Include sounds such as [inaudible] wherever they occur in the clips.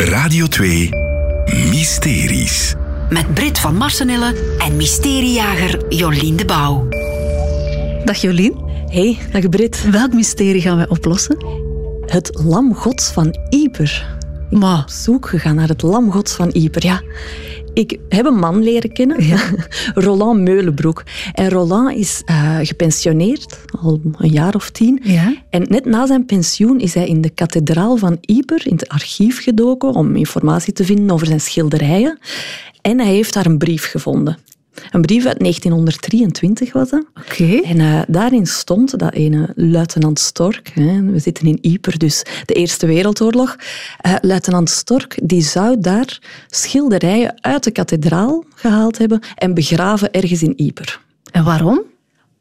Radio 2 Mysteries. Met Brit van Marsenille en mysteriejager Jolien de Bouw. Dag Jolien. Hey, dag Brit. Welk mysterie gaan wij oplossen? Het lam gods van Ieper. Maar, Op zoek gegaan naar het lam gods van Ieper. Ja, ik heb een man leren kennen, [laughs] Roland Meulenbroek. En Roland is eh, gepensioneerd, al een jaar of tien. Ja. En net na zijn pensioen is hij in de kathedraal van Ieper, in het archief gedoken, om informatie te vinden over zijn schilderijen. En hij heeft daar een brief gevonden. Een brief uit 1923 was dat. oké. En eh, daarin stond dat ene luitenant Stork, hè, we zitten in Yper, dus de Eerste Wereldoorlog, eh, luitenant Stork die zou daar schilderijen uit de kathedraal gehaald hebben en begraven ergens in Yper. En waarom?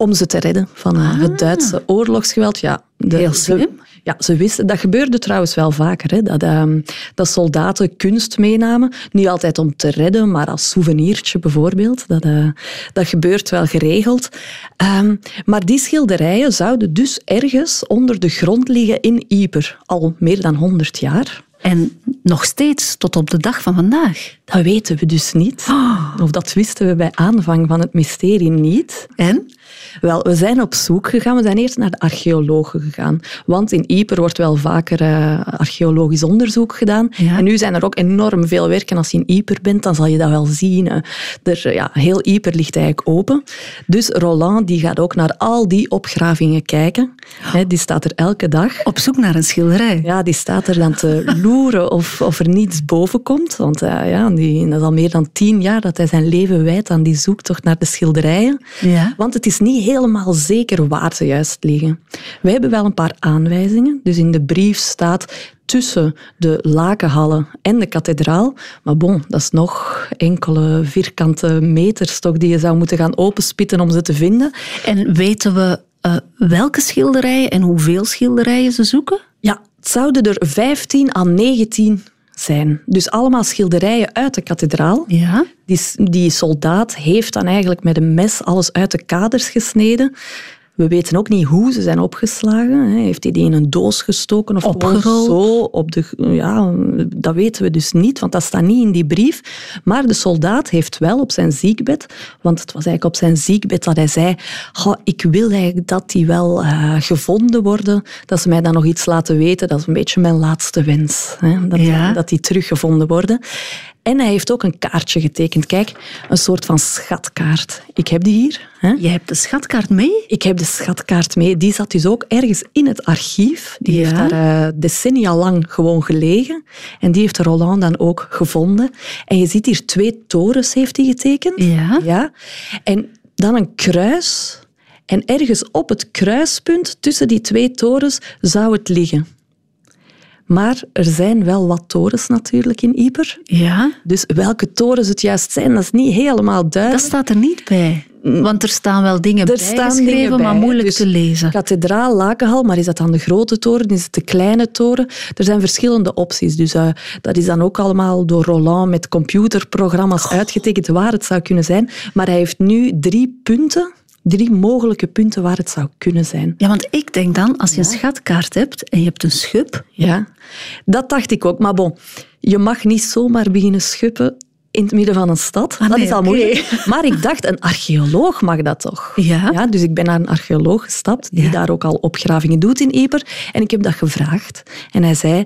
Om ze te redden van eh, het Duitse oorlogsgeweld. Ja, de- Heel ze- slim. ja, ze wisten, dat gebeurde trouwens wel vaker, hè, dat, ehm, dat soldaten kunst meenamen. Niet altijd om te redden, maar als souvenirtje bijvoorbeeld. Dat, eh, dat gebeurt wel geregeld. Ehm, maar die schilderijen zouden dus ergens onder de grond liggen in Yper, al meer dan 100 jaar. En nog steeds tot op de dag van vandaag. Dat weten we dus niet. Of dat wisten we bij aanvang van het mysterie niet. En? Wel, we zijn op zoek gegaan. We zijn eerst naar de archeologen gegaan. Want in Yper wordt wel vaker eh, archeologisch onderzoek gedaan. Ja. En nu zijn er ook enorm veel werken. Als je in Yper bent, dan zal je dat wel zien. Er, ja, heel Yper ligt eigenlijk open. Dus Roland die gaat ook naar al die opgravingen kijken. Hè, die staat er elke dag. Op zoek naar een schilderij. Ja, die staat er dan te [laughs] loeren of, of er niets boven komt. Want eh, ja, die, dat is al meer dan tien jaar dat hij zijn leven wijdt aan die zoektocht naar de schilderijen. Ja. Want het is niet helemaal zeker waar ze juist liggen. We hebben wel een paar aanwijzingen. Dus in de brief staat tussen de lakenhallen en de kathedraal. Maar bon, dat is nog enkele vierkante meters toch die je zou moeten gaan openspitten om ze te vinden. En weten we eh, welke schilderijen en hoeveel schilderijen ze zoeken? Ja, het zouden er 15 à 19 zijn. Dus allemaal schilderijen uit de kathedraal. Ja. Die, die soldaat heeft dan eigenlijk met een mes alles uit de kaders gesneden. We weten ook niet hoe ze zijn opgeslagen. Heeft hij die in een doos gestoken of Opgerold? zo? Op de, ja, dat weten we dus niet, want dat staat niet in die brief. Maar de soldaat heeft wel op zijn ziekbed, want het was eigenlijk op zijn ziekbed dat hij zei "Goh, ik wil eigenlijk dat die wel eh, gevonden worden, dat ze mij dan nog iets laten weten. Dat is een beetje mijn laatste wens, hè, dat, Ja. dat die teruggevonden worden. En hij heeft ook een kaartje getekend. Kijk, een soort van schatkaart. Ik heb die hier. Hè? Je hebt de schatkaart mee? Ik heb de schatkaart mee. Die zat dus ook ergens in het archief. Die Ja. heeft daar eh, decennia lang gewoon gelegen. En die heeft Roland dan ook gevonden. En je ziet hier twee torens heeft hij getekend. Ja. ja. En dan een kruis. En ergens op het kruispunt tussen die twee torens zou het liggen. Maar er zijn wel wat torens natuurlijk in Yper. Ja. Dus welke torens het juist zijn, dat is niet helemaal Dat duidelijk. staat er niet bij. Want er staan wel dingen Er bij staan geschreven, dingen bij, maar moeilijk dus te lezen. Kathedraal, Lakenhal, maar is dat dan de grote toren, is het de kleine toren? Er zijn verschillende opties. Dus eh, dat is dan ook allemaal door Roland met computerprogramma's uitgetekend waar het zou kunnen zijn. Maar hij heeft nu drie punten, drie mogelijke punten waar het zou kunnen zijn. Ja, want ik denk dan, als je een schatkaart hebt en je hebt een schub, Ja, dat dacht ik ook. Maar bon, je mag niet zomaar beginnen schuppen in het midden van een stad. Ah, dat nee, is al moeilijk. [laughs] Maar ik dacht, een archeoloog mag dat toch? Ja. dus ik ben naar een archeoloog gestapt, die Ja. daar ook al opgravingen doet in Eper. En ik heb dat gevraagd. En hij zei,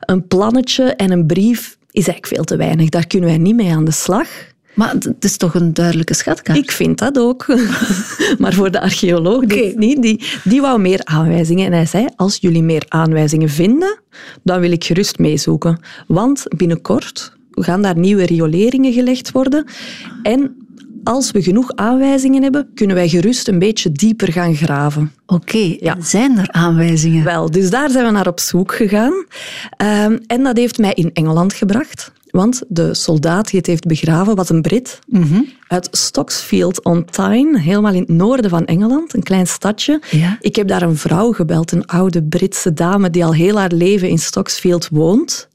een plannetje en een brief is eigenlijk veel te weinig. Daar kunnen wij niet mee aan de slag. Maar het is toch een duidelijke schatkaart? Ik vind dat ook. [laughs] maar voor de archeoloog dus niet. Die, die wou meer aanwijzingen. En hij zei, als jullie meer aanwijzingen vinden, dan wil ik gerust meezoeken. Want binnenkort gaan daar nieuwe rioleringen gelegd worden. En als we genoeg aanwijzingen hebben, kunnen wij gerust een beetje dieper gaan graven. Oké, Ja. zijn er aanwijzingen? Wel, dus daar zijn we naar op zoek gegaan. Ehm, en dat heeft mij in Engeland gebracht. Want de soldaat die het heeft begraven was een Brit uit Stocksfield-on-Tyne, helemaal in het noorden van Engeland, een klein stadje. Ja. Ik heb daar een vrouw gebeld, een oude Britse dame die al heel haar leven in Stocksfield woont.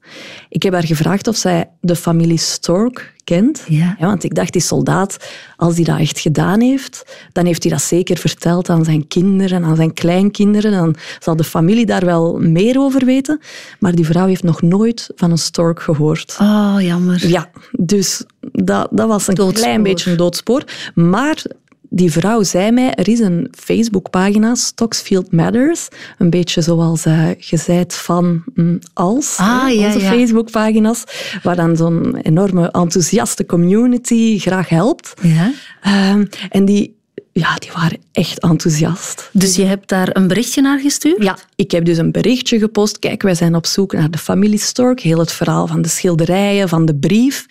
Ik heb haar gevraagd of zij de familie Stork kent. Ja. want ik dacht, die soldaat, als hij dat echt gedaan heeft, dan heeft hij dat zeker verteld aan zijn kinderen, aan zijn kleinkinderen. Dan zal de familie daar wel meer over weten. Maar die vrouw heeft nog nooit van een stork gehoord. Oh, jammer. Ja, dus dat, dat was een Doodspoor. klein beetje een doodspoor. Maar die vrouw zei mij, er is een Facebookpagina, Stocksfield Matters. Een beetje zoals uh, gezegd van mm, als, Ah, hè, ja, onze ja. Facebookpagina's, waar dan zo'n enorme enthousiaste community graag helpt. Ja. Ehm, en die, ja, die waren echt enthousiast. Dus je hebt daar een berichtje naar gestuurd? Ja, ik heb dus een berichtje gepost. Kijk, wij zijn op zoek naar de familie Stork. Heel het verhaal van de schilderijen, van de brief.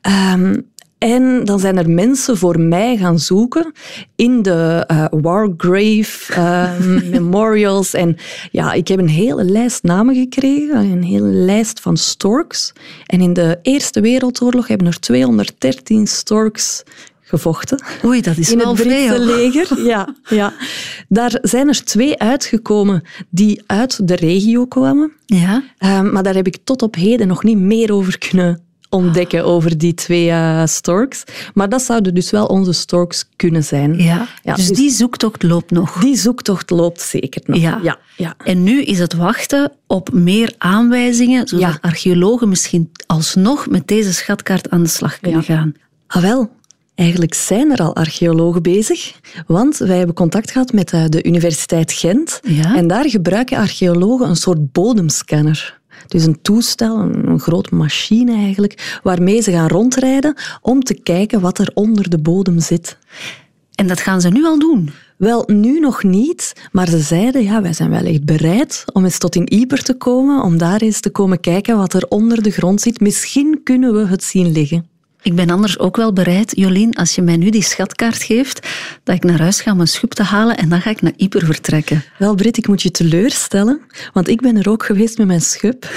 Ehm, en dan zijn er mensen voor mij gaan zoeken in de uh, Wargrave uh, [laughs] memorials. En ja, ik heb een hele lijst namen gekregen, een hele lijst van storks. En in de Eerste Wereldoorlog hebben er 213 storks gevochten. Oei, dat is in wel het Britse veel. [laughs] leger. Ja, ja. Daar zijn er twee uitgekomen die uit de regio kwamen. Ja. Um, maar daar heb ik tot op heden nog niet meer over kunnen ontdekken over die twee uh, storks. Maar dat zouden dus wel onze storks kunnen zijn. Ja. Ja, dus, dus- die zoektocht loopt nog. Die zoektocht loopt zeker nog. Ja. ja, ja. En nu is het wachten op meer aanwijzingen, zodat Ja. archeologen misschien alsnog met deze schatkaart aan de slag kunnen gaan. Ah wel, eigenlijk zijn er al archeologen bezig, want wij hebben contact gehad met eh, de Universiteit Gent Ja. en daar gebruiken archeologen een soort bodemscanner. Dus een toestel, een, een grote machine eigenlijk, waarmee ze gaan rondrijden om te kijken wat er onder de bodem zit. En dat gaan ze nu al doen. Wel, nu nog niet, maar ze zeiden, ja, wij zijn wel echt bereid om eens tot in Ieper te komen, om daar eens te komen kijken wat er onder de grond zit. Misschien kunnen we het zien liggen. Ik ben anders ook wel bereid, Jolien, als je mij nu die schatkaart geeft, dat ik naar huis ga om een schub te halen en dan ga ik naar Ieper vertrekken. Wel, Brit, ik moet je teleurstellen, want ik ben er ook geweest met mijn schub.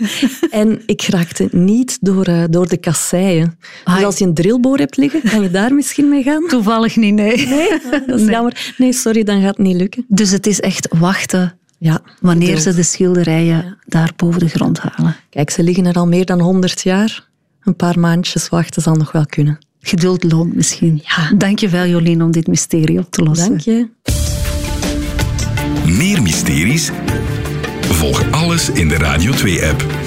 [laughs] en ik raakte niet door, eh, door de kasseien. Dus als je een drillboor hebt liggen, kan je daar misschien mee gaan? Toevallig niet, nee. Nee, dat is jammer. Nee, sorry, dan gaat het niet lukken. Dus het is echt wachten Ja, wanneer ze de schilderijen daar boven de grond halen. Kijk, ze liggen er al meer dan 100 jaar. Een paar maandjes wachten zal nog wel kunnen. Geduld loont misschien. Ja. Dank je wel, Jolien, om dit mysterie op te lossen. Dank je. Meer mysteries? Volg alles in de Radio 2-app.